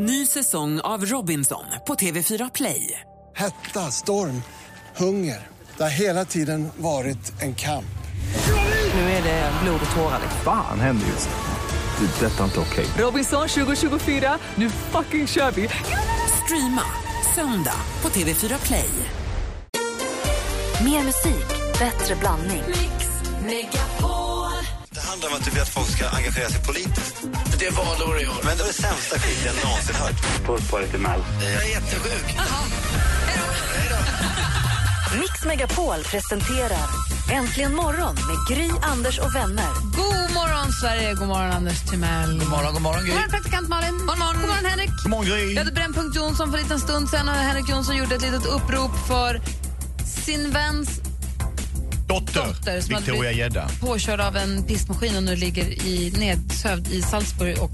Ny säsong av Robinson på TV4 Play. Hetta, storm, hunger. Det har hela tiden varit en kamp. Nu är det blod och tårar. Fan händer just nu. Det. är Detta är inte okej. Robinson 2024, nu fucking kör vi! Streama söndag på TV4 Play. Mer musik, bättre blandning. Det handlar om att du vill att folk ska engagera sig politiskt. Det är valår i år. Men det är det sämsta skit jag någonsin hört. Puss på dig till Mel. Jag är jättesjuk. Mix Megapol presenterar Äntligen morgon med Gry, Anders och vänner. God morgon, Sverige! God morgon, Anders Timell. God morgon, god morgon, Gry. God morgon, praktikant Malin. God morgon, god morgon Henrik. God morgon, Gry. Vi hade Brännpunkt Jonsson för en liten stund sen och Henrik Jonsson gjorde ett litet upprop för sin väns Dotter, dotter som Victoria Gedda. påkörd av en pistmaskin och nu ligger i nedsövd i Salzburg. Och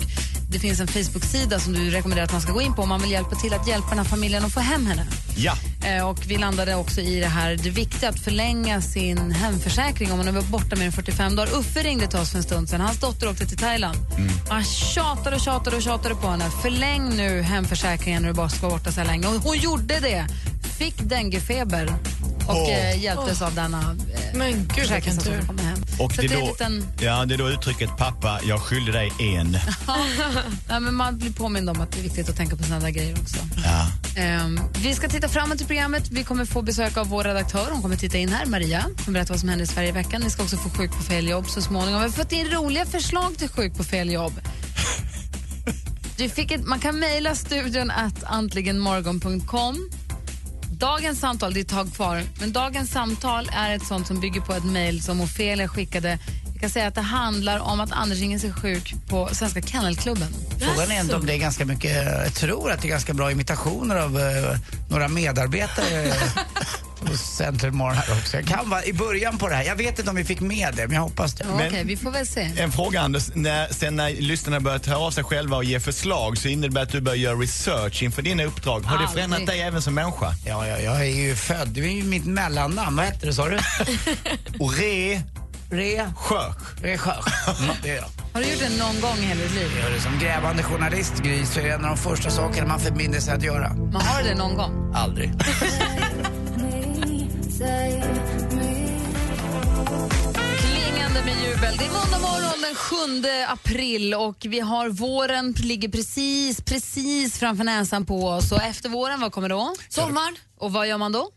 det finns en Facebook-sida som du rekommenderar att man ska gå in på om man vill hjälpa till att hjälpa den här familjen att få hem henne. Ja, Eh, och vi landade också i det här, det viktiga att förlänga sin hemförsäkring om man varit borta mer än 45 dagar. Uffe ringde till oss för en stund sedan. Hans dotter åkte till Thailand. Han tjatade och tjatade och tjatade på henne. Förläng nu hemförsäkringen när du bara ska vara borta så här länge. Och hon gjorde det. Fick denguefeber och eh, hjälptes av denna eh, Men gud, vilken försäkringskassa tur. som kom hem. och så det, det är då, en liten... ja, det är då uttrycket pappa, jag skyllde dig en. Nej, men man blir påmind om att det är viktigt att tänka på där grejer också. Ja. Ehm, vi ska titta framåt i programmet. Vi kommer få besök av vår redaktör. Hon kommer titta in här, Maria. Hon kommer berätta vad som händer i Sverige i veckan. Ni ska också få Sjuk på fel jobb så småningom. Vi har fått in roliga förslag till Sjuk på fel jobb. Du fick ett, man kan mejla studion att antligenmorgon.com. Dagens samtal, det är ett tag kvar, men dagens samtal är ett sånt som bygger på ett mejl som Ofelia skickade. Jag kan säga att det handlar om att Anders ringer sig sjuk på Svenska Kennelklubben. Frågan är inte om det är ganska mycket, jag tror att det är ganska bra imitationer av eh, några medarbetare hos Centrum Morgon här också. Jag kan vara i början på det här. Jag vet inte om vi fick med det, men jag hoppas det. Okej, Men- vi får väl se. En fråga Anders, när, sen när lyssnarna börjar ta av sig själva och ge förslag så innebär det att du börjar göra research inför dina uppdrag. Har det Aldrig. förändrat dig även som människa? Ja, ja, jag är ju född, det är ju mitt mellannamn. Vad hette det sa du? Och re, Re... skörk. Regissör. Ja, det är jag. Har du gjort det någon gång i hela ditt liv? Jag gör det som grävande journalist, Gry, så är det en av de första sakerna man förbinder sig att göra. Man har det någon gång? Aldrig. Klingande med jubel. Det är måndag morgon den 7 april och vi har våren ligger precis, precis framför näsan på oss. Och efter våren, vad kommer då? Sommar. Och vad gör man då?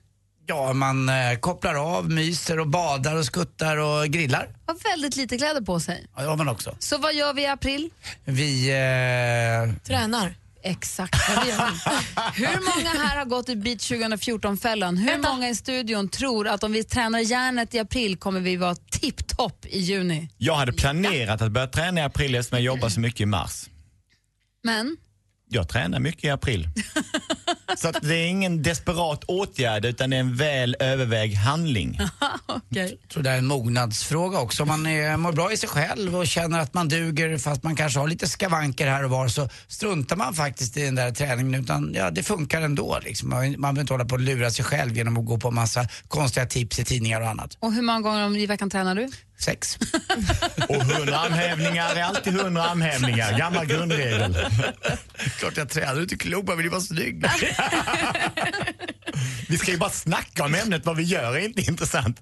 Ja, man eh, kopplar av, myser och badar och skuttar och grillar. Har väldigt lite kläder på sig. Ja, det har man också. Så vad gör vi i april? Vi... Eh, Tränar. Exakt vad vi gör. Hur många här har gått i Beat 2014-fällan? Hur Vänta. många i studion tror att om vi tränar järnet i april kommer vi vara tipptopp i juni? Jag hade planerat att börja träna i april eftersom jag jobbar så mycket i mars. Men Jag tränar mycket i april. Så att det är ingen desperat åtgärd utan det är en väl övervägd handling. okej. tror det är en mognadsfråga också. Om man är, mår bra i sig själv och känner att man duger fast man kanske har lite skavanker här och var så struntar man faktiskt i den där träningen utan ja, det funkar ändå. Liksom. Man, man behöver inte hålla på och lura sig själv genom att gå på massa konstiga tips i tidningar och annat. Och hur många gånger om i veckan tränar du? Sex. Och 100 armhävningar är alltid 100 armhävningar. Gammal grundregel. Klart jag tränar, du är inte klok, man vill ju vara snygg. Vi ska ju bara snacka om ämnet, vad vi gör är inte intressant.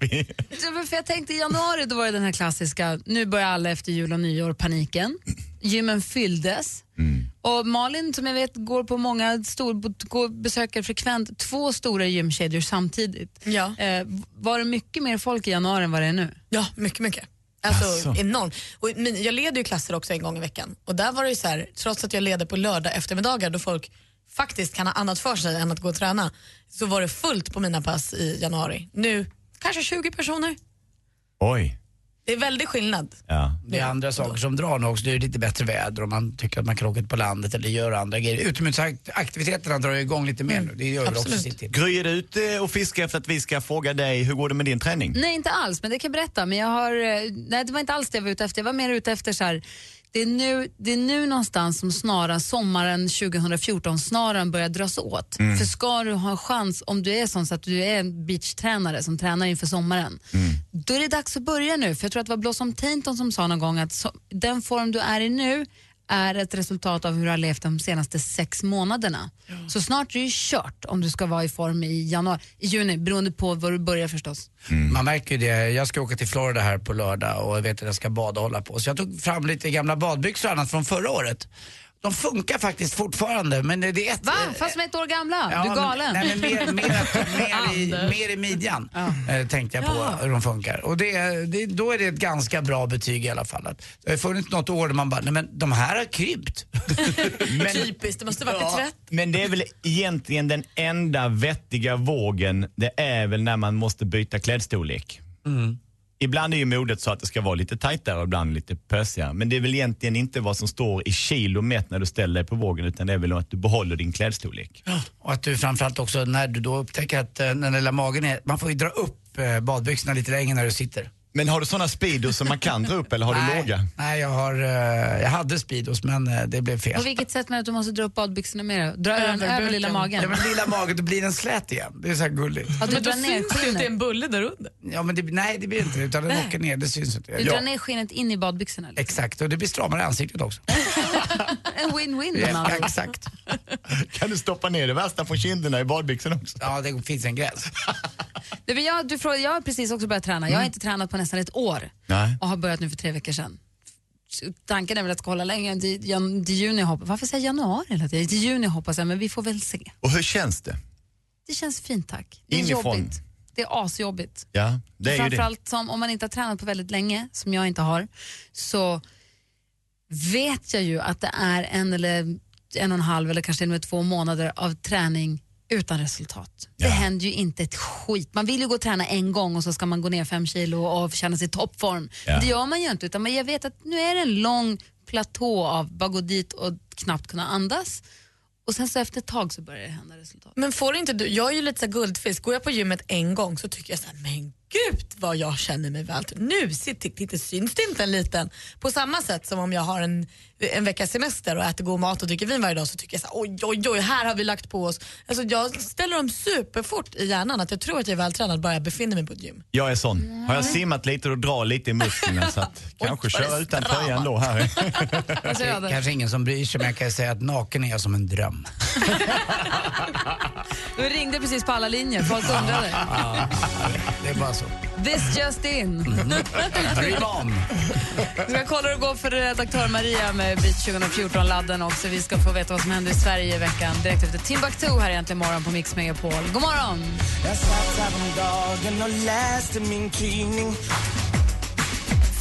För jag tänkte i januari då var det den här klassiska, nu börjar alla efter jul och nyår paniken. Gymmen fylldes. Och Malin som jag vet går på många stor, går, besöker frekvent två stora gymkedjor samtidigt. Ja. Eh, var det mycket mer folk i januari än vad det är nu? Ja, mycket, mycket. Alltså Asså. enormt. Och min, jag leder ju klasser också en gång i veckan och där var det ju så här, trots att jag leder på lördag eftermiddagar då folk faktiskt kan ha annat för sig än att gå och träna, så var det fullt på mina pass i januari. Nu kanske 20 personer. Oj. Det är väldigt skillnad. Ja. Det är andra saker som drar nu också. Det är lite bättre väder och man tycker att man kan åka ut på landet eller göra andra grejer. Utomhusaktiviteterna drar igång lite mer nu. Det gör väl också Absolut. sitt till. Gry, är du ute och fiskar efter att vi ska fråga dig hur går det med din träning? Nej, inte alls, men det kan jag berätta. Men jag har, eh, nej, det var inte alls det jag var ute efter. Jag var mer ute efter så här, det är nu, det är nu någonstans som snaran, sommaren 2014, snaran börjar dras åt. För ska du ha en chans, om du är sån så att du är en beachtränare som tränar inför sommaren, då är det dags att börja nu. För jag tror att det var Blossom Tainton som sa någon gång att så, den form du är i nu är ett resultat av hur du har levt de senaste sex månaderna. Så snart är det ju kört om du ska vara i form i, januari, i juni, beroende på var du börjar förstås. Man märker ju det. Jag ska åka till Florida här på lördag och jag vet att jag ska bada och hålla på. Så jag tog fram lite gamla badbyxor och annat från förra året. De funkar faktiskt fortfarande men det är ett... Va? Fast de är ett år gamla? du är men- galen. Nej, men mer, mer, mer, i, mer i midjan eh, tänkte jag på hur de funkar. Och det, det, då är det ett ganska bra betyg i alla fall. Att det har funnits något år där man bara, nej men de här har krympt. Typiskt, det måste varit Ja, ett rätt. Men det är väl egentligen den enda vettiga vågen, det är väl när man måste byta klädstorlek. Ibland är ju modet så att det ska vara lite tajtare och ibland lite pösigare. Men det är väl egentligen inte vad som står i kilo mätt när du ställer dig på vågen utan det är väl att du behåller din klädstorlek. Och att du framförallt också när du då upptäcker att eh, den lilla magen är, man får ju dra upp eh, badbyxorna lite längre när du sitter. Men har du såna speedos som man kan dra upp eller har du nej, låga? Nej, jag, har, eh, jag hade Speedos men eh, det blev fel. På vilket sätt menar du att du måste dra upp badbyxorna mer? Dra Över den över lilla magen? Ja, men lilla magen, då blir den slät igen. Det är så här gulligt. Att du Men då ner syns det inte en bulle där under. Ja, men det, nej, det blir inte utan den åker ner, det syns inte. Du drar ner skinnet in i badbyxorna. Liksom. Exakt, och det blir stramare i ansiktet också. En win-win Ja, exakt. Kan du stoppa ner det värsta från kinderna i badbyxorna också? Ja, det finns en gräns. Du, men jag, du frågar, jag har precis också börjat träna. Jag har inte tränat på nästan ett år Nej. och har börjat nu för tre veckor sedan. Tanken är väl att jag ska hålla längre till, jan, till juni. Hoppas. Varför säger jag januari hela tiden? Till juni hoppas jag, men vi får väl se. Och hur känns det? Det känns fint tack. Det är Inifrån? jobbigt. Det är asjobbigt. Ja, det är ju det. Framförallt som, om man inte har tränat på väldigt länge, som jag inte har, så vet jag ju att det är en eller en och en halv eller kanske till och med två månader av träning utan resultat. Det Ja. händer ju inte ett skit. Man vill ju gå och träna en gång och så ska man gå ner fem kilo och känna sig i toppform. Ja. Men Det gör man ju inte, utan man- jag vet att nu är det en lång platå av bara gå dit och knappt kunna andas. Och sen så efter ett tag så börjar det hända resultat. Men får inte du, jag är ju lite så guldfisk, går jag på gymmet en gång så tycker jag så här, men gud vad jag känner mig väl. Nu sitter, syns det inte en liten. På samma sätt som om jag har en, en veckas semester och äter god mat och dricker vin varje dag så tycker jag så här, oj oj oj, här har vi lagt på oss. Alltså jag ställer dem superfort i hjärnan att jag tror att jag är vältränad bara jag befinner mig på ett gym. Jag är sån. Har jag simmat lite och drar lite i musklerna så att kanske köra utan tröja ändå här. Det är kanske ingen som bryr sig men jag kan säga att naken är jag som en dröm. Du ringde precis på alla linjer, folk undrade. Det är bara så. This just in. Dream on! Vi ska kolla hur det går för redaktör Maria med Beat 2014-ladden också. Vi ska få veta vad som händer i Sverige i veckan direkt efter Timbuktu här egentligen morgon på Mix Megapol. God morgon!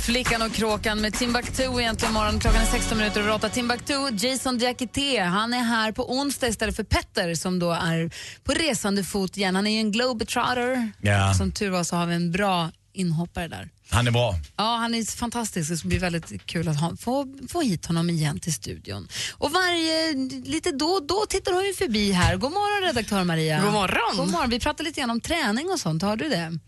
Flickan och kråkan med Timbuktu egentligen morgon. Klockan är 16 minuter över 8. Timbuktu, Jason Diakité, han är här på onsdag istället för Petter som då är på resande fot igen. Han är ju en globetrotter. Ja. Som tur var så har vi en bra inhoppare där. Han är bra. Ja, han är fantastisk. Det ska bli väldigt kul att ha, få, få hit honom igen till studion. Och varje, lite då och då tittar hon ju förbi här. God morgon redaktör Maria. God morgon. God morgon. Vi pratade lite grann om träning och sånt. Har du det?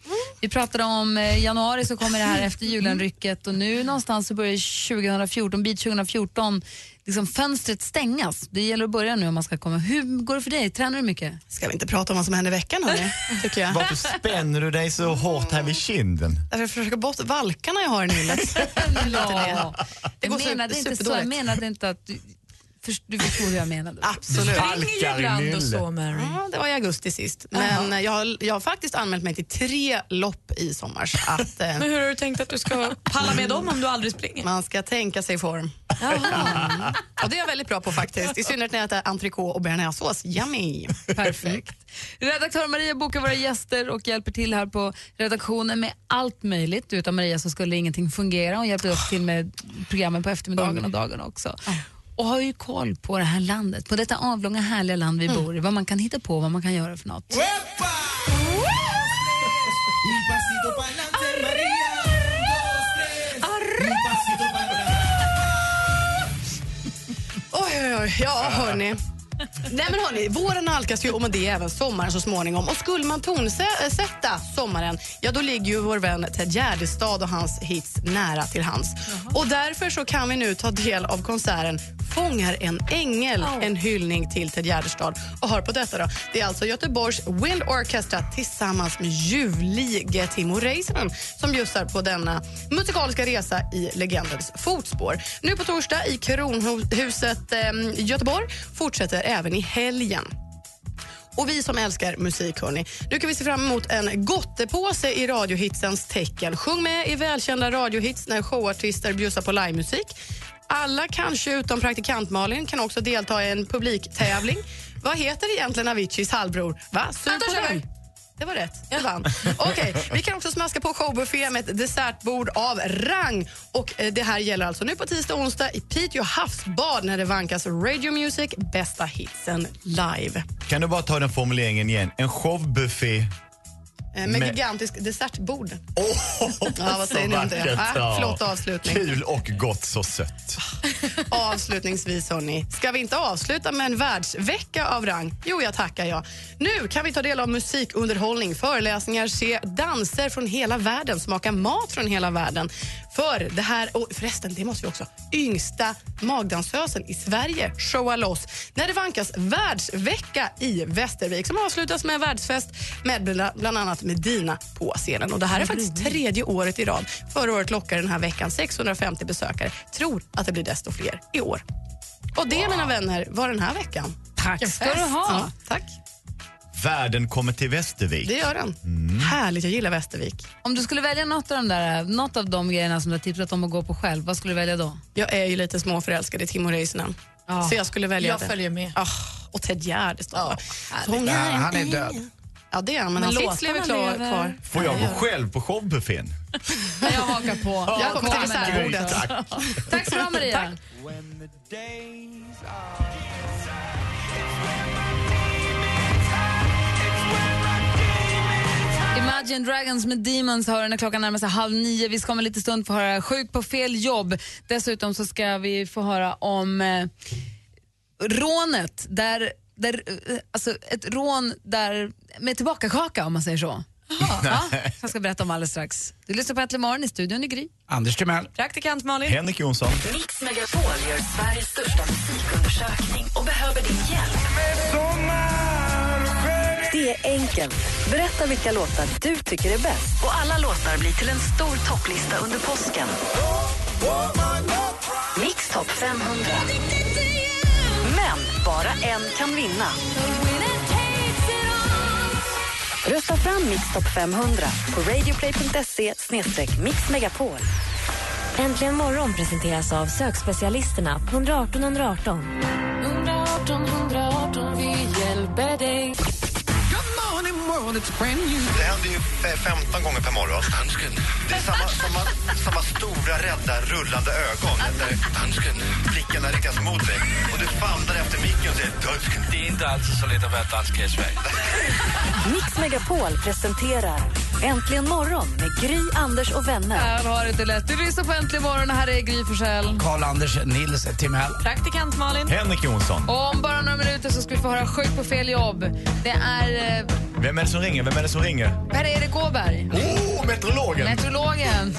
Vi pratade om eh, januari så kommer det här efter julenrycket och nu någonstans så börjar 2014, bit 2014, liksom fönstret stängas. Det gäller att börja nu om man ska komma. Hur går det för dig? Tränar du mycket? Ska vi inte prata om vad som hände i veckan hörni, tycker jag. Varför spänner du dig så hårt här vid kinden? Därför jag försöker bort valkarna jag har i nyllet. Ja. Det går jag menade super- inte så. Jag menade inte att du, först, du förstod hur jag menade. Absolut. Halkar i Ibland och så Mary. Ja, det var i augusti sist. Men eh, jag, har, jag har faktiskt anmält mig till tre lopp i sommar. Så att, eh, Men hur har du tänkt att du ska palla med dem om du aldrig springer? man ska tänka sig i form. Mm. Och det är jag väldigt bra på faktiskt. I synnerhet när jag äter entrecote och bearnaisesås. Yummy! Perfekt. Redaktör Maria bokar våra gäster och hjälper till här på redaktionen med allt möjligt. Utan Maria så skulle ingenting fungera. Hon hjälper oss till med programmen på eftermiddagen och dagen också. Och har ju koll på det här landet, på detta avlånga härliga land vi bor i. Vad man kan hitta på, vad man kan göra för något. Oj, oj, oj. Ja, hörni. Nej men hörni, våren nalkas ju och med det även sommaren så småningom. Och skulle man tonsätta sommaren, ja då ligger ju vår vän Ted Gärdestad och hans hits nära till hands. Och därför så kan vi nu ta del av konserten Fångar en ängel, en hyllning till Ted Gärdestad. Och hör på detta då. Det är alltså Göteborgs Wind Orchestra tillsammans med ljuvlige Timo Räisänen som bjussar på denna musikaliska resa i legendens fotspår. Nu på torsdag i Kronhuset eh, Göteborg fortsätter även i helgen. Och vi som älskar musik, hörni. Nu kan vi se fram emot en gottepåse i radiohitsens tecken. Sjung med i välkända radiohits när showartister bjussar på livemusik. Alla, kanske utom praktikant Malin, kan också delta i en publiktävling. Vad heter egentligen Aviciis halvbror? Va? Sug på den. Det var rätt. Jag vann. Okej, vi kan också smaska på showbuffé med ett dessertbord av rang. Och eh, Det här gäller alltså nu på tisdag och onsdag i Piteå havsbad när det vankas Radio Music bästa hitsen live. Kan du bara ta den formuleringen igen? En showbuffé. Eh, Med Med- gigantisk dessertbord. Åh, Ja, vad säger ni om det? Ah, flott avslutning. Kul och gott så sött. Avslutningsvis, hörni. Ska vi inte avsluta med en världsvecka av rang? Jo, jag tackar jag. Nu kan vi ta del av musikunderhållning, föreläsningar, se danser från hela världen, smaka mat från hela världen. För det här, och förresten, det måste vi också, yngsta magdansösen i Sverige showar loss när det vankas världsvecka i Västervik som avslutas med en världsfest med bla- bland annat Medina på scenen. Och det här är faktiskt tredje året i rad. Förra året lockade den här veckan 650 besökare. Tror att det blir desto fler i år. Och det, mina vänner, var den här veckan. Tack ska du ha. Ja, tack. Världen kommer till Västervik. Det gör den. Härligt, jag gillar Västervik. Om du skulle välja något av de, där, något av de grejerna som du har tipsat om att gå på själv, vad skulle du välja då? Jag är ju lite småförälskad i Timo Räisänen. Ja. Så jag skulle välja Jag det. följer med. Ah, och Ted Gärdestad. härligt. Ja, han är död. Ja, det är han, men, Men hans hits låtarna lever kvar. kvar. Får jag gå själv på showbuffén? Jag hakar på. Jag kommer till dessertbordet. Tack. Tack så du ha, Maria. Imagine Dragons med Demons hör när klockan närmar sig halv nio. Vi ska om en liten stund få höra Sjuk på fel jobb. Dessutom så ska vi få höra om eh, rånet där, där eh, alltså ett rån där med tillbakakaka om man säger så. Ja, jag ska berätta om alldeles strax. Du lyssnar på Äntligen morgon i studion i Gry. Anders Timell. Praktikant Malin. Henrik Jonsson. Mix Megapol gör Sveriges största musikundersökning och behöver din hjälp. Det är enkelt. Berätta vilka låtar du tycker är bäst. Och alla låtar blir till en stor topplista under påsken. Mix topp 500. Men bara en kan vinna. Rösta fram Mix topp 500 på radioplay.se mixmegapol. Äntligen morgon presenteras av sökspecialisterna på 118 118. 118 118, Det händer ju f- 15 gånger per morgon. Det är samma, samma, samma stora, rädda, rullande ögon där blickarna riktas mot dig. Och du famlar efter micken och säger dansken. Det är inte alltid så lätt att vara dansk i Sverige. Mix Megapol presenterar Äntligen morgon med Gry, Anders och vänner. Här har det inte lätt. Du lyssnar på Äntligen morgon här är Gry Forssell. Karl-Anders Nils Timell. Praktikant Malin. Henrik Jonsson. Och om bara några minuter så ska vi få höra Sjuk på fel jobb. Det är eh, Vem är det som ringer? Vem är det som ringer? Per-Erik Åberg, Åh, oh, meteorologen! meteorologen.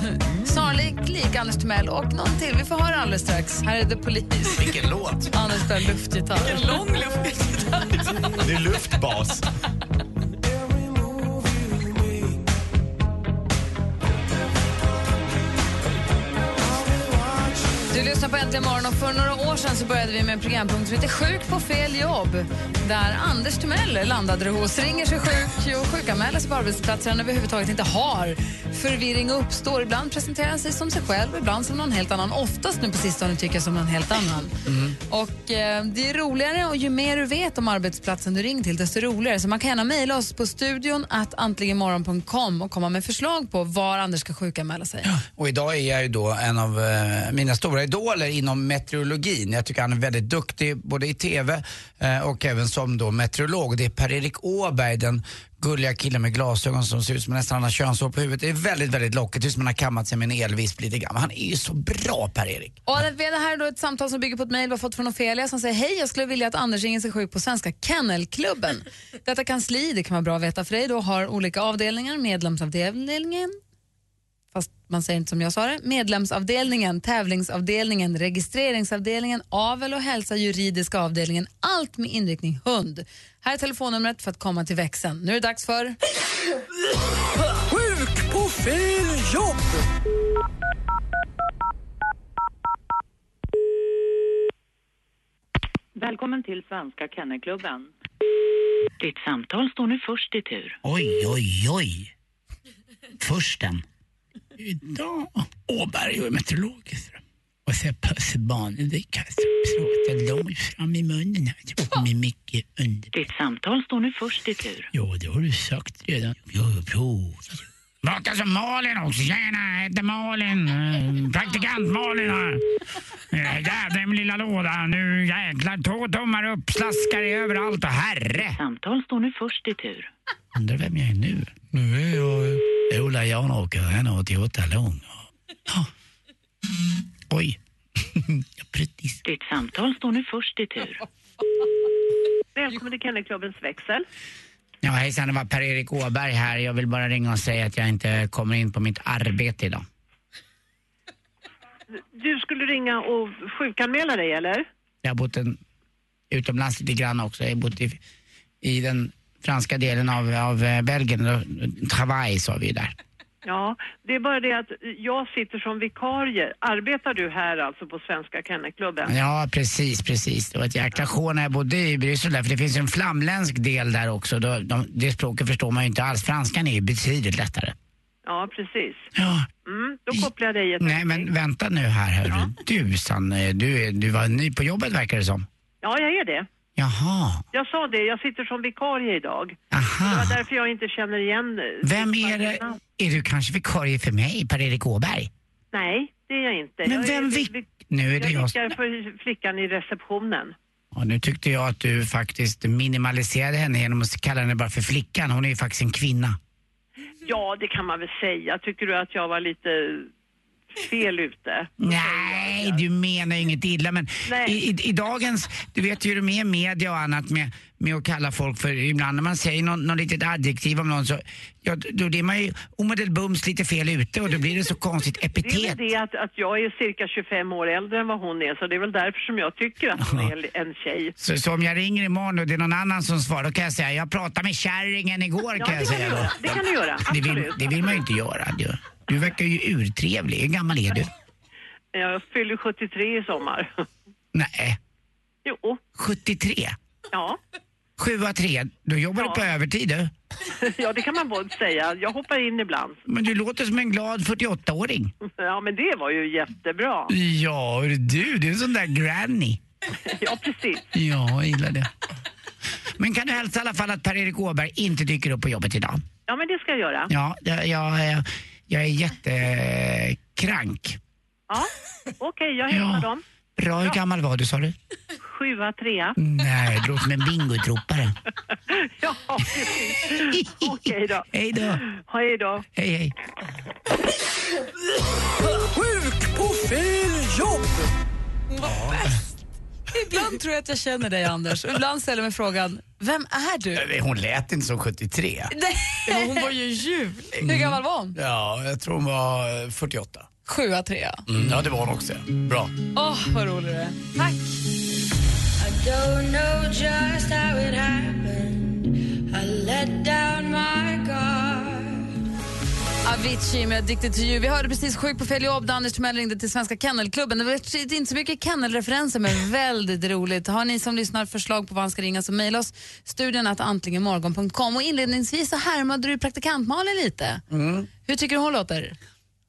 Snarlik lik Anders Timell och någon till. Vi får höra alldeles strax. Här är The Police. Vilken låt! Anders spelar luftgitarr. Lång luftgitarr. Det är luftbas. Lyssnar på Äntligen morgon och för några år sedan så började vi med en programpunkt som heter Sjuk på fel jobb. Där Anders Timell landade hos, ringer sig sjuk och sjukanmäler sig på arbetsplatser han överhuvudtaget inte har. Förvirring uppstår. Ibland presenterar han sig som sig själv, ibland som någon helt annan. Oftast nu på sistone tycker jag som någon helt annan. Mm. Och eh, Det är roligare och ju mer du vet om arbetsplatsen du ringer till desto roligare. Så man kan gärna mejla oss på studion att antligenmorgon.com och komma med förslag på var Anders ska sjukanmäla sig. Och idag är jag ju då en av eh, mina stora idoler inom meteorologin. Jag tycker han är väldigt duktig både i TV eh, och även som då meteorolog. Det är Per-Erik Åberg, den gulliga killen med glasögon som ser ut som nästan han har könshår på huvudet. Det är väldigt, väldigt lockigt. Det är som han har kammat sig med en elvisp lite grann. Han är ju så bra Per-Erik. Och det här är då ett samtal som bygger på ett mejl vi har fått från Ofelia som säger Hej, jag skulle vilja att Anders ringer sig sjuk på Svenska Kennelklubben. Detta kansli, det kan vara bra att veta för dig, då har olika avdelningar, medlemsavdelningen fast man säger inte som jag sa det, medlemsavdelningen, tävlingsavdelningen, registreringsavdelningen, avel och hälsa, juridiska avdelningen, allt med inriktning hund. Här är telefonnumret för att komma till växeln. Nu är det dags för... Sjuk på fel jobb! Välkommen till Svenska Kennelklubben. Ditt samtal står nu först i tur. Oj, oj, oj. Försten. Idag. Åberg och är meteorolog. Och så pussbarn. Det kan prata långt fram i munnen här. Med mycket under. Ditt samtal står nu först i tur. Ja, det har du sagt redan. Ja, bra. Vakar som Malin också. Tjena, jag heter Malin. Eh, Praktikant Malin här. Eh, Jävlar min lilla låda. Nu jäklar, två tummar upp, slaskar i överallt och herre. Samtal står nu först i tur. Undrar vem jag är nu? Nu är jag Ola Janåker, 1,88 lång. Ja. Oj. Ditt samtal står nu först i tur. Välkommen till Kennelklubbens växel. Ja, hejsan, det var Per-Erik Åberg här. Jag vill bara ringa och säga att jag inte kommer in på mitt arbete idag. Du skulle ringa och sjukanmäla dig eller? Jag har bott en, utomlands lite grann också. Jag har bott i, i den franska delen av, av eh, Belgien. Travail sa vi där. Ja, det är bara det att jag sitter som vikarie. Arbetar du här alltså på Svenska Kennelklubben? Ja, precis, precis. Det var ett jäkla sjå när jag bodde i Bryssel där, för det finns en flamländsk del där också. Då, de, det språket förstår man ju inte alls. Franskan är ju betydligt lättare. Ja, precis. Ja. Mm, då kopplar jag dig ett Nej, men vänta nu här hörru. Du Sanne, du, du var ny på jobbet verkar det som. Ja, jag är det. Jaha. Jag sa det, jag sitter som vikarie idag. Aha. Det var därför jag inte känner igen... Vem är det? Är du kanske vikarie för mig, Per-Erik Åberg? Nej, det är jag inte. Men jag vem är, vik- Nu är det jag jag. för flickan i receptionen. Ja, nu tyckte jag att du faktiskt minimaliserade henne genom att kalla henne bara för flickan. Hon är ju faktiskt en kvinna. Ja, det kan man väl säga. Tycker du att jag var lite fel ute? Nej, du menar ju inget illa men i, i, i dagens, du vet ju hur det är med media och annat med, med att kalla folk för, ibland när man säger någon, någon litet adjektiv om någon så, ja då är man ju omedelbums lite fel ute och då blir det så konstigt Det är epitet. väl det att, att jag är cirka 25 år äldre än vad hon är, så det är väl därför som jag tycker att hon är en tjej. Så, så om jag ringer imorgon och det är någon annan som svarar, då kan jag säga jag pratade med kärringen igår Ja, kan det jag säga göra. Det kan du göra, Det vill, absolut. det vill man ju inte göra. Du, du verkar ju urtrevlig. Hur gammal är du? Jag fyller 73 i sommar. Nej, Jo, 73? ja. 7 3. Du jobbar du på övertid du. ja, det kan man både säga. Jag hoppar in ibland. Men du låter som en glad 48-åring. Ja, men det var ju jättebra. Ja, du, du är en sån där granny. Ja, precis. Ja, jag gillar det. Men kan du hälsa i alla fall att Per-Erik Åberg inte dyker upp på jobbet idag? Ja, men det ska jag göra. Ja, jag, jag, jag är jättekrank. Ja, okej, jag hälsar Ja. dem. Bra, hur gammal var du sa du? Sjua, trea. Nej, det låter som en bingotropare. Ja, precis. Okej då. Hej då. Hej då. Hej, hej. Sjuk på fel jobb! Ibland tror jag att jag känner dig Anders och ibland ställer jag mig frågan, vem är du? Hon lät inte som 73. Nej. Hon var ju ljuvlig. Hur gammal var hon? Ja, jag tror hon var eh, 48. Sjua, trea. Mm, ja, det var hon också. Bra. Åh, vad rolig du är. Tack. I don't know just how it happened. I let down my. Avicii med Addicted to you. Vi hörde precis Sjuk på fel jobb där Anders Timell ringde till Svenska Kennelklubben. Det var inte så mycket kennelreferenser men väldigt roligt. Har ni som lyssnar förslag på vad han ska ringa så mejla oss studion att antligenmorgon.com. Och inledningsvis så härmade du praktikant Malin lite. Hur tycker du hon låter?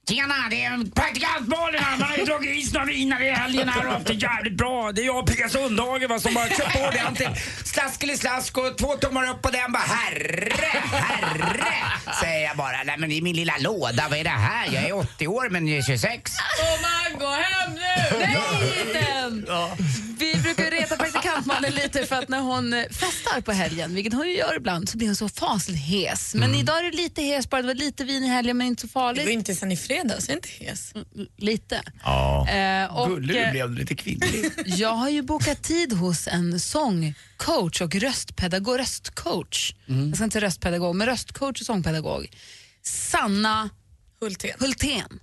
Tjena, det är praktikant Malin här. Man har ju dragit i några viner i helgen här och haft det jävligt bra. Det är jag och Pia Sundhage va, som bara kört på ordentligt. Slaskelislask och två tummar upp på den. Bara herre, herre, säger jag bara. Nej men i min lilla låda, vad är det här? Jag är 80 år men jag är 26. Får man gå hem nu? Nej, inte än. Vi brukar reta Malin lite för att när hon eh, festar på helgen, vilket hon ju gör ibland, så blir hon så fasligt hes. Men idag är det lite hes bara, det var lite vin i helgen men inte så farligt. Det var inte sen i fredags, är inte hes. Lite. Ja. Eh, och, Gullig du eh, blev, lite kvinnlig. Jag har ju bokat tid hos en sångcoach och röstpedagog, röstcoach. Jag ska inte säga röstpedagog, men röstcoach och sångpedagog. Sanna Hultén. Hultén.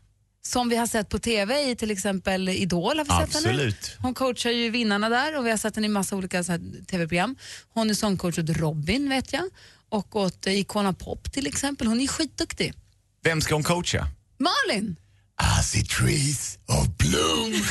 Som vi har sett på TV i till exempel Idol. Har vi sett henne? Absolut. Hon coachar ju vinnarna där och vi har sett henne i massa olika TV-program. Hon är sångcoach åt Robin vet jag och åt Icona Pop till exempel. Hon är skitduktig. Vem ska hon coacha? Malin! I see trees of bloom.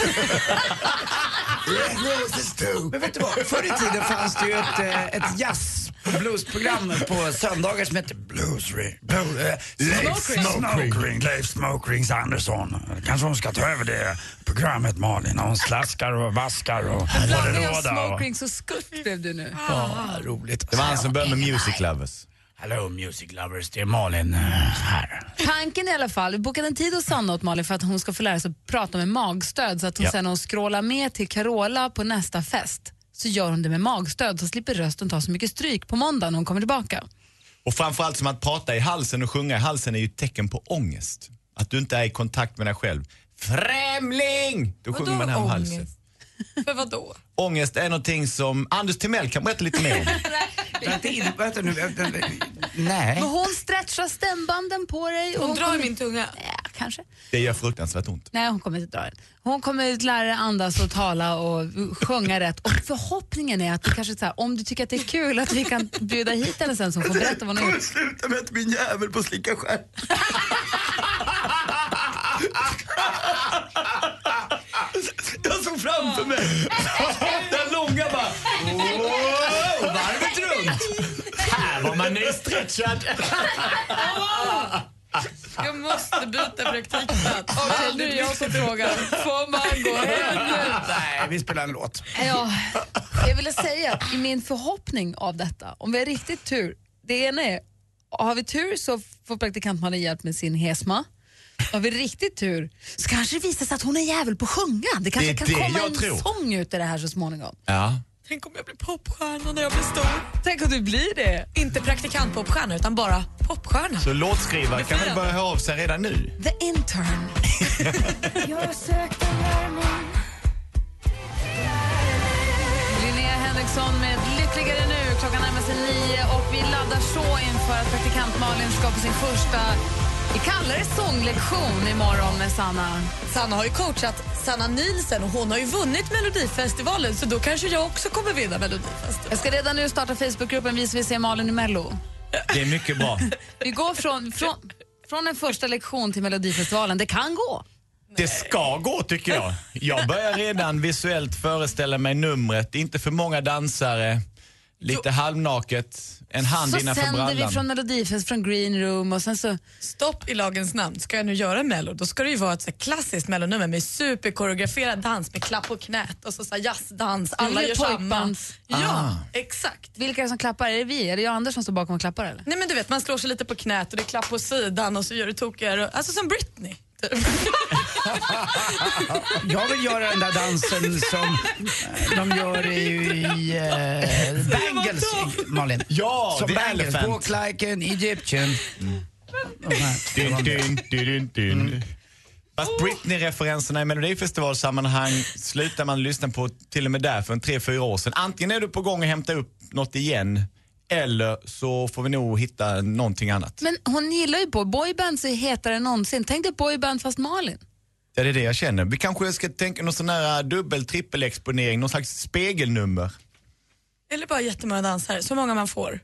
Red roses too. Men vet du vad, förr i tiden fanns det ju ett, eh, ett jazz och bluesprogram på söndagar som hette Blues Ring. Blues, eh, Leif Smokering. Leif Smokerings Andersson. Kanske hon ska ta över det programmet Malin. Hon slaskar och vaskar och det Blandning av råda. och- skutt blev du nu. Ja, roligt. Det var han som började med Music Lovers. Hello music lovers, det är Malin eh, här. Tanken i alla fall, vi bokade en tid hos Sanna åt Malin för att hon ska få lära sig att prata med magstöd så att hon Ja. sen när hon scrollar med till Carola på nästa fest så gör hon det med magstöd så slipper rösten ta så mycket stryk på måndag när hon kommer tillbaka. Och framförallt som att prata i halsen och sjunga i halsen är ju ett tecken på ångest. Att du inte är i kontakt med dig själv. Främling! Då Vadå sjunger man här med halsen. ångest? För vadå? Ångest är någonting som Anders Timell kan berätta lite mer om. Vänta, in- vänta nu. vänta, vänta. Nej. Men hon stretchar stämbanden på dig. Och Hon drar i kommer- min tunga. Kanske. Det gör fruktansvärt ont. Nej, hon kommer inte dra den. Hon kommer lära dig andas och tala och sjunga rätt. Och förhoppningen är att du kanske så här, om du tycker att det är kul att vi kan bjuda hit henne sen som får berätta vad hon har gjort. sluta med att min jävel på slicka själv. Jag såg framför mig den långa bara... Wow, varvet runt. Här var man nystretchad. Jag måste byta praktikplats. Okej, nu är jag som frågar. Får man gå hem nu? Nej, vi spelar en låt. Ja, jag ville säga att i min förhoppning av detta, om vi har riktigt tur, det ena är, har vi tur så får praktikant Malin hjälp med sin hesma. Har vi riktigt tur så kanske det visar sig att hon är jävel på att sjunga. Det kanske Det kan det komma en tror. sång ut i det här så småningom. Ja. Tänk om jag blir popstjärna när jag blir stor. Tänk om du blir det. Inte praktikant-popstjärna utan bara popstjärna. Så låtskrivare kan väl börja höra av sig redan nu? The intern. Jag sökte värmen Linnea Henriksson med Lyckligare nu. Klockan närmar sig nio och vi laddar så inför att praktikant Malin ska på sin första, vi kallar det sånglektion imorgon med Sanna. Sanna har ju coachat Sanna Nielsen och hon har ju vunnit Melodifestivalen så då kanske jag också kommer vinna Melodifestivalen. Jag ska redan nu starta Facebookgruppen Vi ska se Malin i Mello. Det är mycket bra. Vi går från, från, från en första lektion till Melodifestivalen. Det kan gå. Det ska gå tycker jag. Jag börjar redan visuellt föreställa mig numret. Inte för många dansare, lite halvnaket, en hand så innanför sänder brallan. vi från Melodifest, från Green Room och sen så... Stopp i lagens namn. Ska jag nu göra Mello, då ska det ju vara ett så klassiskt mellonummer med superkoreograferad dans med klapp på knät och så, så jazzdans. Alla Det är gör samma. Ja, Ah. exakt. Vilka är det som klappar? Är det vi? Är det jag och Anders som står bakom och klappar eller? Nej men du vet, man slår sig lite på knät och det är klapp på sidan och så gör du tokigare. Alltså som Britney. Typ. Jag vill göra den där dansen som de gör i, i eh, Bangles, Malin. Ja, som The Bangles. Elephant. Walk like an Egyptian. Dun, dun, dun, dun. Fast Britney-referenserna i Melodifestivalsammanhang slutar man lyssna på till och med där för en tre, fyra år sedan. Antingen är du på gång att hämta upp något igen eller så får vi nog hitta någonting annat. Men hon gillar ju boy. Boybands är hetare än någonsin. Tänk dig boyband fast Malin. Ja, det är det jag känner. Vi kanske ska tänka någon sån här dubbel trippelexponering, någon slags spegelnummer. Eller bara jättemånga dansare, så många man får.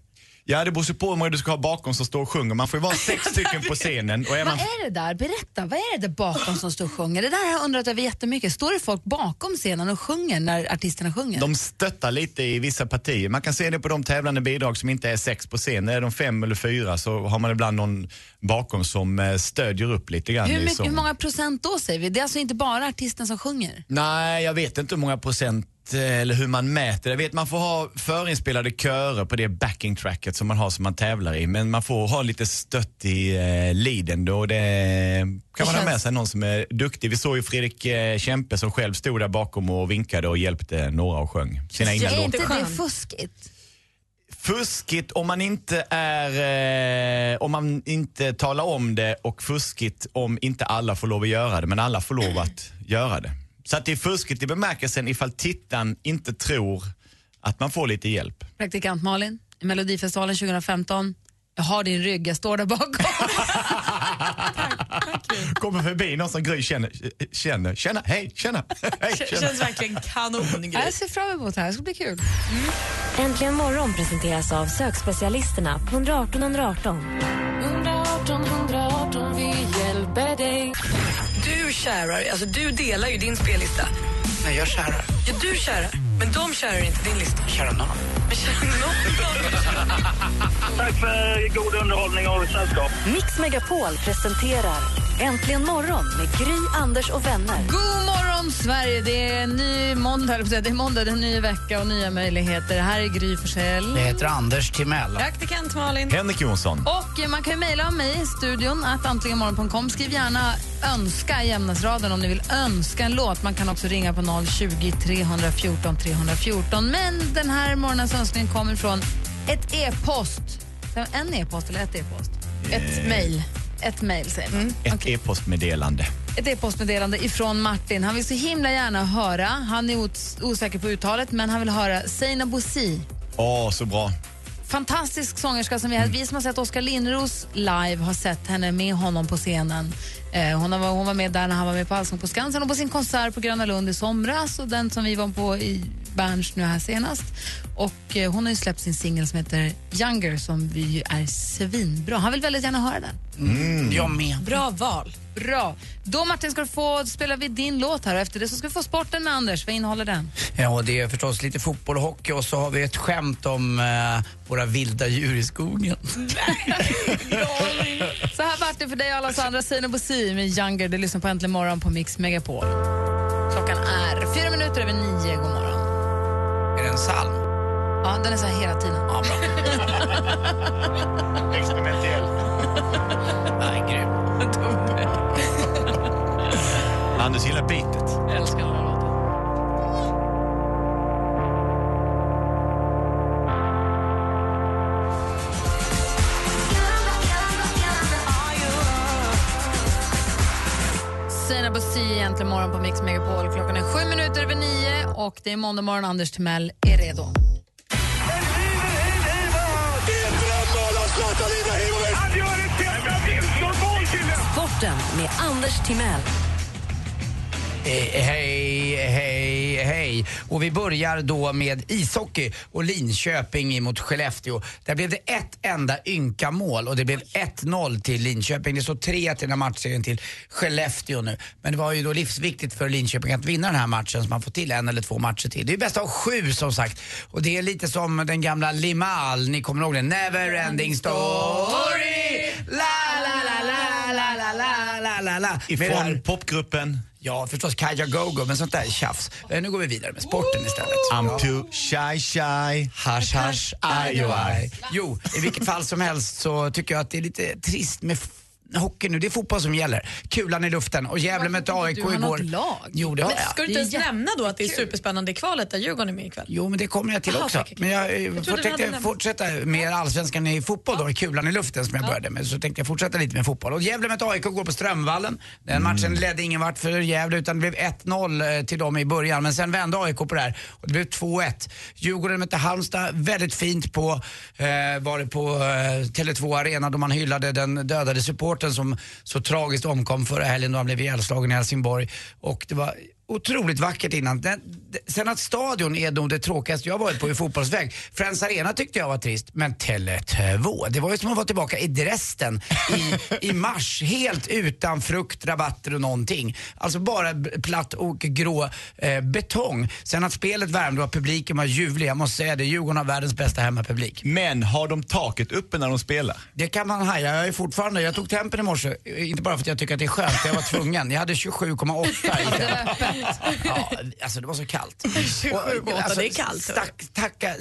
Ja, det beror ju på hur många du ska ha bakom som står och sjunger. Man får ju vara sex stycken på scenen. Och är man... Vad är det där? Berätta, vad är det där bakom som står och sjunger? Det där har jag undrat över jättemycket. Står det folk bakom scenen och sjunger när artisterna sjunger? De stöttar lite i vissa partier. Man kan se det på de tävlande bidrag som inte är sex på scen. Är de fem eller fyra så har man ibland någon bakom som eh, stödjer upp lite grann hur, mycket, hur många procent då säger vi? Det är alltså inte bara artisten som sjunger? Nej, jag vet inte hur många procent eh, eller hur man mäter. Jag vet man får ha förinspelade körer på det backing tracket som man har som man tävlar i. Men man får ha lite stött i eh, leaden då. Det kan man ha med sig någon som är duktig. Vi såg ju Fredrik eh, Kempe som själv stod där bakom och vinkade och hjälpte några och sjöng sina egna är låtar. inte det fuskigt? Fuskigt om man inte är, eh, om man inte talar om det och fuskigt om inte alla får lov att göra det, men alla får lov att göra det. Så att det är fuskigt i bemärkelsen ifall tittaren inte tror att man får lite hjälp. Praktikant Malin, i Melodifestivalen 2015. Jag har din rygg, jag står där bakom. Kommer förbi någon som Gry känner, känner, känner, hej, tjena, hej, K- tjena. Känns verkligen kanon. Gry. Jag ser fram emot det här, det ska bli kul. Äntligen morgon presenteras av sökspecialisterna på 118 118. 118 118, vi hjälper dig. Du kärar, alltså du delar ju din spellista. Nej, jag kärar. Ja, du kärar, men de kärar inte din lista. Kärar någon. Men kärar någon? Tack för god underhållning och sällskap. Mix Megapol presenterar Äntligen morgon med Gry, Anders och vänner. God morgon, Sverige! Det är en ny måndag, det är måndag, det är en ny vecka och nya möjligheter. Det här är Gry Forssell. Det heter Anders Timell. Praktikant Malin. Henrik Jonsson. Och eh, man kan ju mejla mig i studion, att antligenmorgon.com. Skriv gärna önska i ämnesraden om ni vill önska en låt. Man kan också ringa på 020 314 314. Men den här morgonens önskning kommer från ett e-post. En e-post eller ett e-post? Ett mejl. Ett mejl säger man. Ett e-postmeddelande. Ett e-postmeddelande ifrån Martin. Han vill så himla gärna höra, han är os- osäker på uttalet, men han vill höra Seina Bosi. Åh, så bra. Fantastisk sångerska som vi, har, vi som har sett Oskar Lindros live har sett henne med honom på scenen. Eh, hon, har, hon var med där när han var med på Allsång på Skansen och på sin konsert på Gröna Lund i somras och den som vi var på i Berns nu här senast. Och eh, hon har ju släppt sin singel som heter Younger som vi ju är svinbra. Han vill väldigt gärna höra den. Mm. Jag med. Bra val. Bra. Då Martin ska du få spela vid din låt här och efter det så ska vi få sporten med Anders. Vad innehåller den? Ja, och det är förstås lite fotboll och hockey och så har vi ett skämt om eh, våra vilda djur i skogen. Så här vart det för dig och alla andra. Sina Med Younger. Du lyssnar på Äntligen morgon på Mix Megapol. Klockan är fyra minuter över nio. God morgon. Är det en psalm? Ja, den är så här hela tiden. Ja, bra. Experimentell. Nej, grym. Anders gillar beatet. Jag älskar den Bosi, äntligen morgon på Mix Megapol. Klockan är sju minuter över nio och det är måndag morgon. Anders Timell är redo. Sporten med Anders Timell. Eh, hej, hej, hej. Och vi börjar då med ishockey och Linköping mot Skellefteå. Där blev det ett enda ynka mål och det blev 1-0 till Linköping. Det står 3 till den här matchserien till Skellefteå nu. Men det var ju då livsviktigt för Linköping att vinna den här matchen så man får till en eller två matcher till. Det är bäst av sju som sagt. Och det är lite som den gamla Limal, ni kommer ihåg den? Never ending story. La, la, la, la, la, Ifrån popgruppen Ja, förstås Kaja Gogo, men sånt där är tjafs. Eh, Nu går vi vidare med sporten istället. I'm too shy shy. Hash, hash, aj, aj. Jo, i vilket fall som helst så tycker jag att det är lite trist med hockey nu. Det är fotboll som gäller. Kulan i luften och Gävle mötte AIK Du har igår. något lag. Jo, det har Men jag. ska du inte ens nämna då att det är superspännande i kvalet där Djurgården är med ikväll? Jo, men det kommer jag till Jaha, också. Men jag, eh, Jag du tänkte fortsätta med allsvenskan i fotboll då, i kulan i luften som jag började med. Så tänkte jag fortsätta lite med fotboll. Och Gävle mötte AIK går på Strömvallen. Den matchen ledde ingen vart för Gävle utan det blev 1-0 eh, till dem i början. Men sen vände AIK på det här och det blev 2-1. Djurgården mötte Halmstad väldigt fint på, eh, var det på eh, Tele2 Arena då man hyllade den dödade supporten som så tragiskt omkom förra helgen då han blev ihjälslagen i Helsingborg. Och det var otroligt vackert innan. Den, sen att stadion är nog det tråkigaste jag varit på i fotbollsväg. Friends Arena tyckte jag var trist, men Tele2, det var ju som att vara tillbaka i Dresden i, i mars. Helt utan frukt, rabatter och någonting. Alltså bara platt och grå eh, betong. Sen att spelet värmde och publiken var ljuvlig, jag måste säga det, Djurgården har världens bästa hemmapublik. Men har de taket uppe när de spelar? Det kan man haja. Jag är fortfarande, jag tog tempen i morse, eh, inte bara för att jag tycker att det är skönt, jag var tvungen. Jag hade 27,8 i tempen. Ja, alltså det var så kallt. 27,8, det är kallt. Stack, tacka,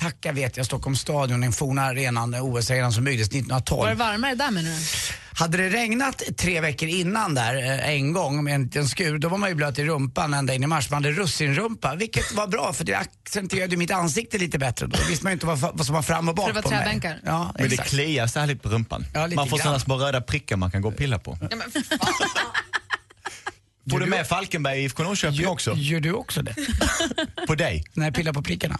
tacka vet jag Stockholms stadion, den forna arenan, OS-arenan som byggdes Var det 1912. varmare där menar du? Hade det regnat tre veckor innan där eh, en gång med en liten skur, då var man ju blöt i rumpan ända in i mars. Man hade russinrumpa, vilket var bra för det accentuerade mitt ansikte lite bättre. Då visste man ju inte vad, vad som var fram och bak på mig. Ja, Men det kliar så här lite på rumpan. Ja, lite man får sådana små röda prickar man kan gå och pilla på. Får du med Falkenberg i IFK Norrköping också? Gör du också det? På dig? När jag pillar på prickarna.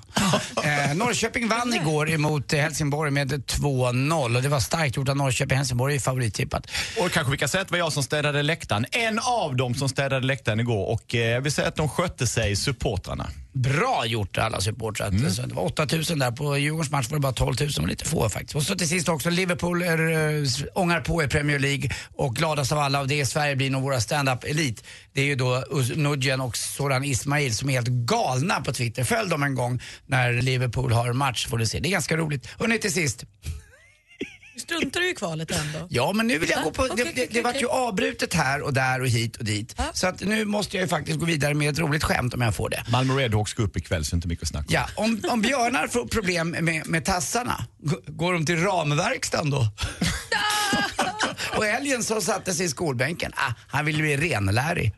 eh, Norrköping vann igår emot eh, Helsingborg med 2-0 och det var starkt gjort av Norrköping. Helsingborg är favorittippat. Och kanske vi kan säga att det var jag som städade läktaren. En av dem som städade läktaren igår. Och eh, jag vill säga att de skötte sig, supportrarna. Bra gjort alla supportrar. Mm. Så Det var 8000 där. På Djurgårdens match var det bara 12 000. Det var lite få faktiskt. Och så till sist också Liverpool är, äh, ångar på i Premier League och gladast av alla och det är Sverige blir nog våra stand-up elit. Det är ju då Uz Nudjen och Soran Ismail som är helt galna på Twitter. Följ dem en gång när Liverpool har match får du se. Det är ganska roligt. Hörrni till sist. Struntar du i kvalet ändå? Ja, men nu vill jag gå på... det det, det vart ju avbrutet här och där och hit och dit. Så att nu måste jag ju faktiskt gå vidare med ett roligt skämt om jag får det. Malmö Redhawks går upp ikväll så inte mycket att snacka om. Ja, om, om björnar får problem med, med tassarna, g- går de till ramverkstan då? och älgen som satte sig i skolbänken, ah, han ville bli renlärig.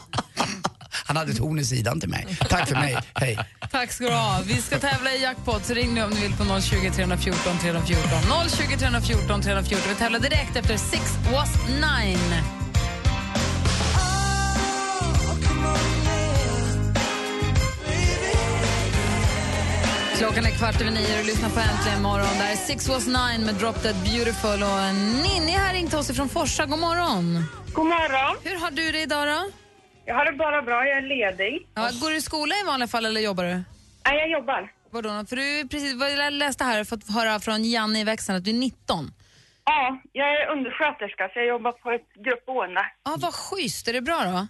han hade ett horn i sidan till mig. Tack för mig, hej. Tack ska du ha. Vi ska tävla i jackpot, så ring nu om ni vill på 020 314 314. 020 314 314. Vi tävlar direkt efter Six was nine. Klockan är kvart över nio och du lyssnar på Äntligen morgon. Där är Six was nine med Drop Dead Beautiful. Och Ninni har ringt oss ifrån Forsa. God morgon. God morgon. Hur har du det idag då? Jag har det bara bra, jag är ledig. Ja, går du i skola i vanliga fall eller jobbar du? Nej, jag jobbar. Vadå? För du är precis, vad jag läste här fått höra från Janne i växeln att du är 19. Ja, jag är undersköterska så jag jobbar på ett gruppboende. Ja, vad schysst. Är det bra då?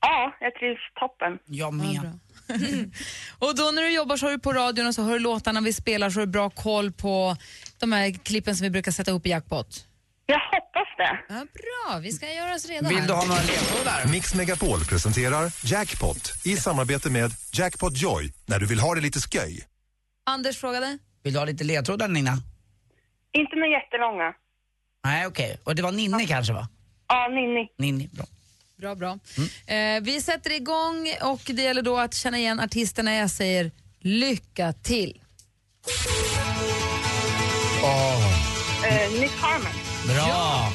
Ja, jag trivs toppen. Jag med. Och då när du jobbar så har du på radion och så hör du låtarna vi spelar så har du bra koll på de här klippen som vi brukar sätta upp i jackpot. Jag hoppas det. Ja, bra, vi ska göra oss redo Vill här. du ha några ledtrådar? Mix Megapol presenterar Jackpot i samarbete med Jackpot Joy när du vill ha det lite sköj. Anders frågade. Vill du ha lite ledtrådar Nina? Inte några jättelånga. Nej, okej. Och det var Ninni kanske va? Ja, Ninni. Ninni, bra. Bra, bra. Eh, vi sätter igång och det gäller då att känna igen artisterna. Jag säger lycka till. Eh, Nick Harmon. Bra!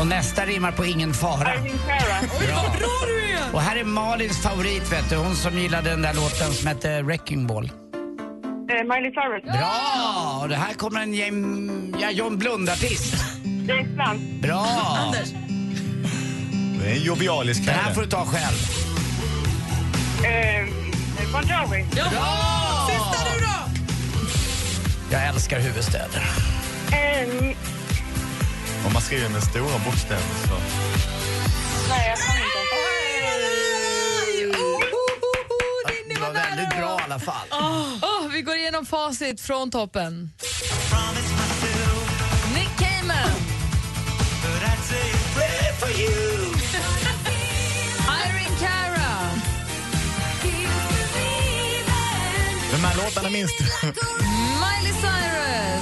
Och nästa rimmar på ingen fara. Irving Cara. Bra. bra du är! Och här är Malins favorit, vet du. Hon som gillade den där låten som hette Wrecking Ball. Eh, Miley Cyrus. Bra! Och det här kommer en Jam- ja, John Blund-artist. James Blunt. Bra! Anders. Det är en jovialisk Den här får du ta själv. Eh, bon Jovi. Bra! Sista nu då! Jag älskar huvudstäder. Eh, Om man skriver med stora bokstäver så... nej, jag kan inte. Det var väldigt bra i alla fall. Åh, vi går igenom facit från toppen. Nick Cayman. Irene Cara. De här låtarna minns du? Miley Cyrus.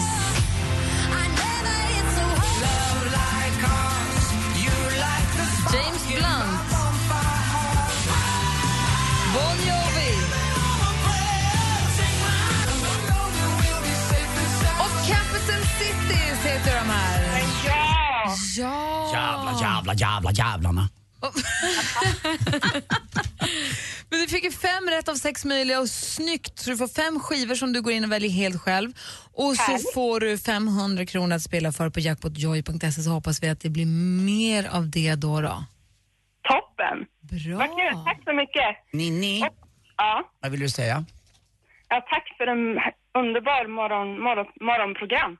Jävla, jävla, jävla, jävlarna. Men du fick ju fem rätt av sex möjliga och snyggt. Så du får fem skivor som du går in och väljer helt själv. Och så får du 500 kronor att spela för på jackpotjoy.se så hoppas vi att det blir mer av det då. då. Toppen. Bra. Vad kul. Tack så mycket. Ninni, Ja. vad vill du säga? ja, tack för en underbar morgon, morgon, morgonprogram.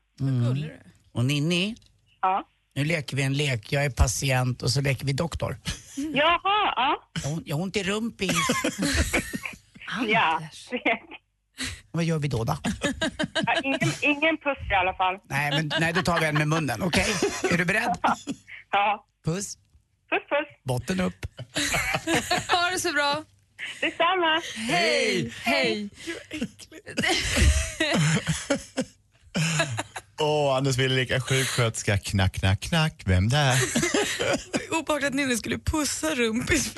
Och Ninni, Ja. Nu leker vi en lek. Jag är patient och så leker vi doktor. Jaha, ja. Jag har- ont i rumpis. Ja. Vad gör vi då? då? ja ingen, ingen puss i alla fall. Nej, men, nej, då tar vi en med munnen. Okej? Är du beredd? Ja. Puss. Puss, puss. Botten upp. Ha det så bra. Detsamma. Hej! Hej! Åh, Anders ville leka sjuksköterska. Knack, knack, knack. Vem där? Obehagligt att Ninni skulle pussa rumpis.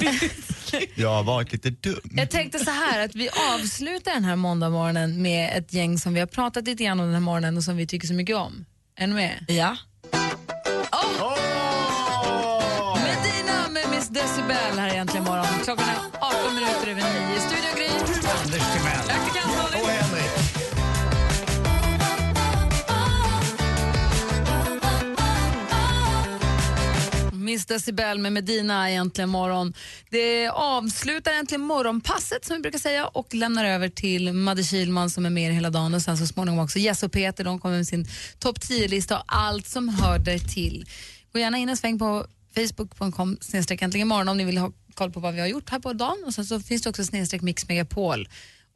Jag har varit lite dum. Jag tänkte så här att vi avslutar den här måndagmorgonen med ett gäng som vi har pratat lite grann om den här morgonen och som vi tycker så mycket om. Är ni med? Ja. Medina med decibel här egentligen morgon. Klockan är 18 minuter över 9. Miss Decibel med Medina egentligen morgon. Det avslutar äntligen morgonpasset som vi brukar säga och lämnar över till Madde Kilman som är med er hela dagen och sen så småningom också Jess och Peter. De kommer med sin topp 10-lista och allt som hör där till. Gå gärna in en sväng på facebook.com snedstreck äntligen morgon om ni vill ha koll på vad vi har gjort här på dagen och sen så finns det också snedstreck mix megapol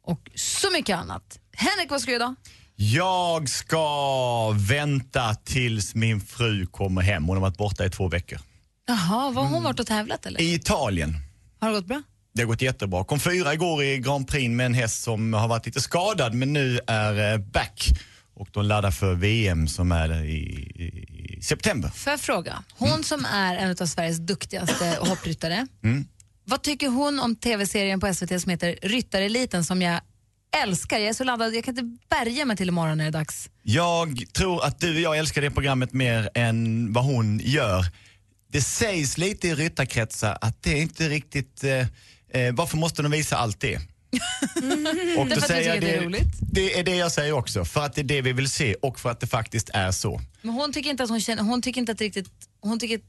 och så mycket annat. Henrik, vad ska du göra idag? Jag ska vänta tills min fru kommer hem. Hon har varit borta i två veckor. Jaha, var har hon varit och tävlat eller? I Italien. Har det gått bra? Det har gått jättebra. Kom fyra igår i Grand Prix med en häst som har varit lite skadad men nu är eh, back. Och de laddar för VM som är i, i, i september. Får jag fråga, hon som är en av Sveriges duktigaste hoppryttare, Mm. vad tycker hon om tv-serien på SVT som heter Ryttareliten som jag älskar? Jag är så laddad, jag kan inte bärga mig till imorgon när det är dags. Jag tror att du och jag älskar det programmet mer än vad hon gör. Det sägs lite i ryttarkretsar att det är inte riktigt, eh, eh, varför måste de visa allt det? Och Därför att vi tycker att det är roligt. det är det jag säger också, för att det är det vi vill se och för att det faktiskt är så. Men hon tycker inte att hon känner, hon tycker inte att det riktigt, hon tycker att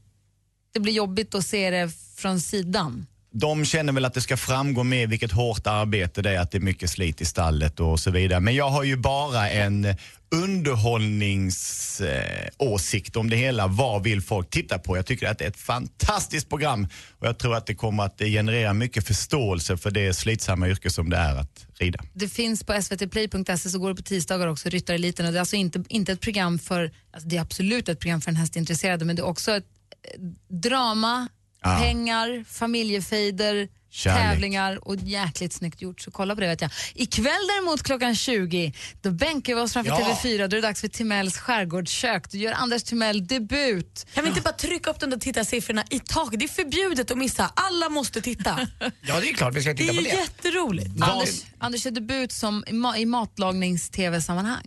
det blir jobbigt att se det från sidan. De känner väl att det ska framgå mer vilket hårt arbete det är, att det är mycket slit i stallet och så vidare. Men jag har ju bara en underhållningsåsikt om det hela. Vad vill folk titta på? Jag tycker att det är ett fantastiskt program och jag tror att det kommer att generera mycket förståelse för det slitsamma yrke som det är att rida. Det finns på svtplay.se så går det på tisdagar också, Ryttareliten. Och det är alltså inte, inte ett program för, alltså det är absolut ett program för en hästintresserade men det är också ett eh, drama, Ja. pengar, familjefejder, Kärlek. tävlingar och jäkligt snyggt gjort. Så kolla på det vet jag. Ikväll däremot klockan 20, då bänkar vi oss framför Ja. TV4. Då är det dags för Timells skärgårdskök. Då gör Anders Timell debut. Kan vi inte bara trycka upp de där tittarsiffrorna i taket? Det är förbjudet att missa. Alla måste titta. Ja, det är klart vi ska Det titta är på ju det. jätteroligt. Anders, Anders gör debut som i, ma- i matlagnings-tv-sammanhang.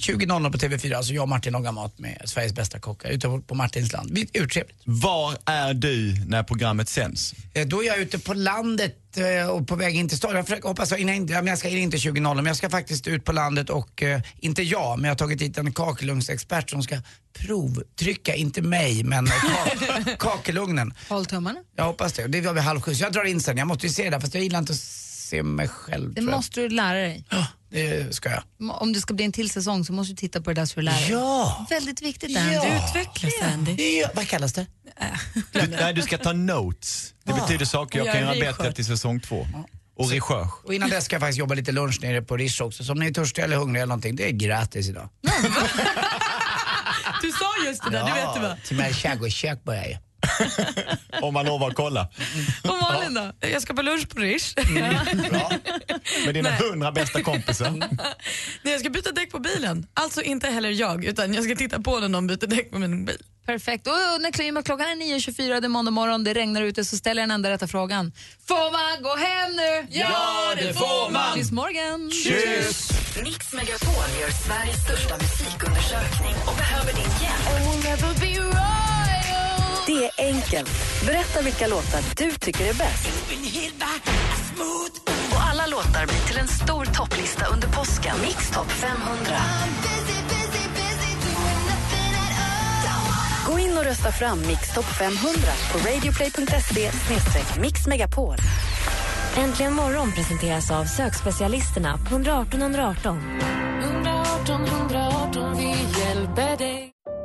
20.00 på TV4, alltså jag och Martin lagar mat med Sveriges bästa kockar ute på, Martinsland. Vi- Urtrevligt. Var är du när programmet sänds? Eh, Då är jag ute på landet eh, och på väg in till stan. Jag försöker, hoppas jag, innan, ska in inte 20.00 men jag ska faktiskt ut på landet och, eh, inte jag, men jag har tagit hit en kakelugnsexpert som ska provtrycka, inte mig, men eh, ka, kakelugnen. Håll tummarna. Jag hoppas det. Det var vid halv sju, så jag drar in sen. Jag måste ju se det där, fast jag gillar inte att se mig själv. Det måste du lära dig. Det ska jag. Om det ska bli en till säsong så måste du titta på det där så du lär dig. Ja. Väldigt viktigt Andy. Ja. Utvecklas Andy. Ja, vad kallas det? Du, nej, du ska ta notes. Det Ah. betyder saker jag Och kan göra bättre till säsong två. Och recherche. Och innan dess ska jag faktiskt jobba lite lunch nere på Rish också. Så om ni är törstiga eller hungriga eller någonting, det är gratis idag. Du sa just det där, det vet du va? Till mig skärgårdskök börjar jag. Om man lovar att kolla. Och Malin då? Jag ska på lunch på Rish. Med dina Nej. hundra bästa kompisar. Nej, jag ska byta däck på bilen. Alltså inte heller jag, utan jag ska titta på när någon byter däck på min bil. Perfekt. Och när kl- klockan är 9.24, det är måndag morgon, det regnar ute, så ställer jag den enda rätta frågan. Får man gå hem nu? Ja, det får man. Tills morgon. Tjus! Mix Megapol gör Sveriges största musikundersökning och behöver din hjälp. Det är enkelt. Berätta vilka låtar du tycker är bäst. Och alla låtar blir till en stor topplista under påsken. Mix Top 500. Gå in och rösta fram Mix Top 500 på radioplay.se mixmegapol. Äntligen morgon presenteras av sökspecialisterna på 118 118. 118 118, vi hjälper dig.